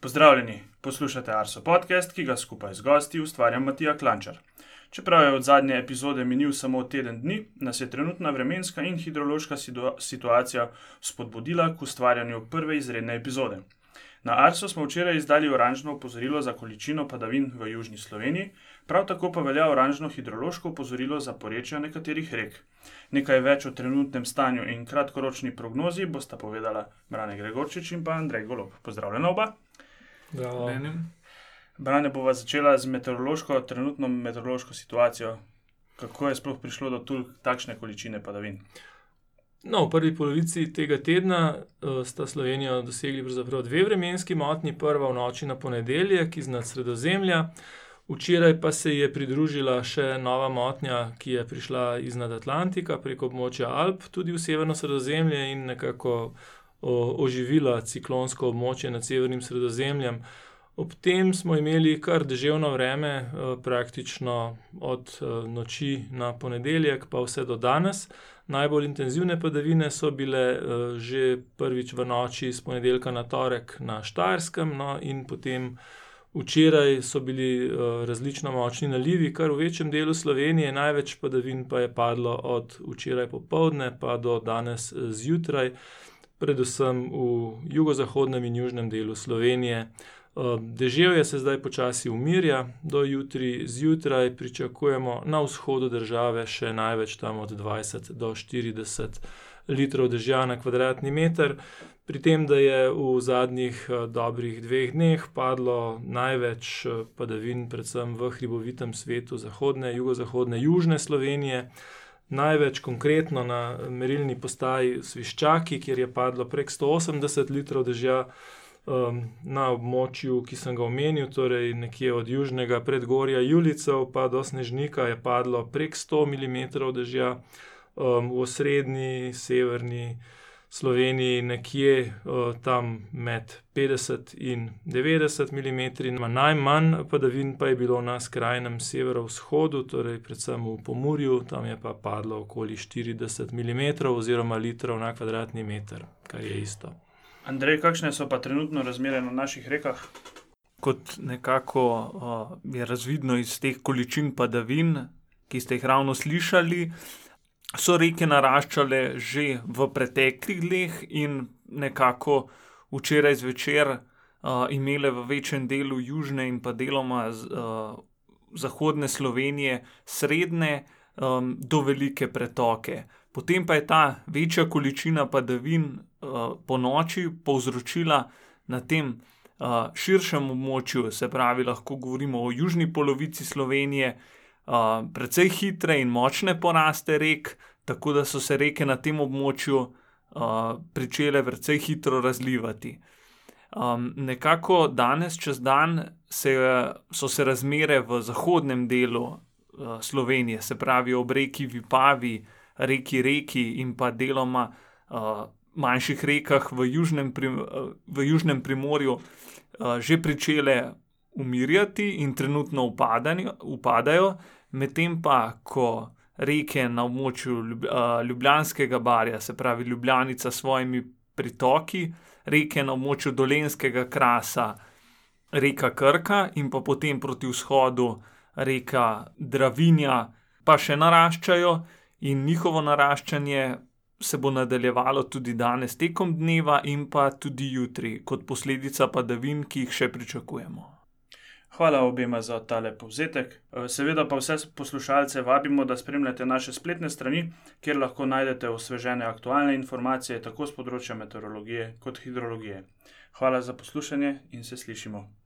Pozdravljeni, poslušate Arso podcast, ki ga skupaj z gosti ustvarja Matija Klančar. Čeprav je od zadnje epizode minil samo teden dni, nas je trenutna vremenska in hidrološka situacija spodbudila k ustvarjanju prve izredne epizode. Na Arso smo včeraj izdali oranžno opozorilo za količino padavin v južni Sloveniji, prav tako pa velja oranžno hidrološko opozorilo za porečja nekaterih rek. Nekaj več o trenutnem stanju in kratkoročni prognozi bosta povedala Brane Gregorčič in pa Andrej Golob. Pozdravljena oba. Brane bova začela z meteorološko, trenutno meteorološko situacijo. Kako je sploh prišlo do takšne količine padavin? No, v prvi polovici tega tedna uh, sta Slovenijo dosegli dve vremenski motnji, prva v noči na ponedeljek iz Sredozemlja, včeraj pa se je pridružila še nova motnja, ki je prišla iz Atlantika preko območja Alp, tudi v severno Sredozemlje in nekako oživila ciklonsko območje nad severnim Sredozemljem. Ob tem smo imeli kar deževno vreme, eh, praktično od eh, noči na ponedeljek, pa vse do danes. Najbolj intenzivne padavine so bile eh, že prvič v noči z ponedeljka na torek na Štajerskem, no in potem včeraj so bili različno močni nalivi, kar v večjem delu Slovenije, največ padavin pa je padlo od včeraj popovdne pa do danes zjutraj predvsem v jugozahodnem in južnem delu Slovenije. Eh, deževje se zdaj počasi umirja, do jutri zjutraj pričakujemo na vzhodu države še največ tam od 20 do 40 litrov dežja na kvadratni meter, pri tem, da je v zadnjih eh, dobrih dveh dneh padlo največ eh, padavin, predvsem v hribovitem svetu zahodne, jugozahodne, južne Slovenije največ konkretno na merilni postaji Sviščaki, kjer je padlo prek 180 litrov dežja. Um, na območju, ki sem ga omenil, torej nekje od južnega predgorja Julicev pa do Snežnika, je padlo prek 100 mm dežja, um, v osrednji, severni, Sloveniji nekje uh, tam med 50 in 90 mm, najmanj padavin pa je bilo na skrajnem severovzhodu, torej predvsem v Pomorju, tam je pa padlo okoli 40 mm oziroma litrov na kvadratni meter, kar je isto. Andrej, kakšne so pa trenutno razmere na naših rekah? Kot nekako uh, je razvidno iz teh količin padavin, ki ste jih ravno slišali, so reke naraščale že v preteklih dneh in nekako včeraj zvečer uh, imele v večjem delu južne in pa deloma z, uh, zahodne Slovenije srednje um, do velike pretoke. Potem pa je ta večja količina padavin uh, po noči povzročila na tem uh, širšem območju, se pravi, lahko govorimo o južni polovici Slovenije, uh, precej hitre in močne poraste rek, tako da so se reke na tem območju uh, začele precej hitro razlivati. Um, nekako danes, čez dan, se, so se razmere v zahodnem delu uh, Slovenije, se pravi ob reki Vipavi, reki Reki in pa deloma uh, manjših rekah v južnem, prim, uh, v južnem primorju, uh, že začele umirjati in trenutno upadajo medtem pa, ko reke na območju Ljubljanskega barja, se pravi Ljubljanica s svojimi pritoki, reke na območju Dolenskega krasa, reka Krka in pa potem proti vzhodu reka Dravinja, pa še naraščajo in njihovo naraščanje. Se bo nadaljevalo tudi danes, tekom dneva, in pa tudi jutri, kot posledica padavin, ki jih še pričakujemo. Hvala obema za tale povzetek. Eh, seveda pa vse poslušalce vabimo, da spremljate naše spletne strani, kjer lahko najdete osvežene aktualne informacije tako z področja meteorologije kot hidrologije. Hvala za poslušanje in se slišimo.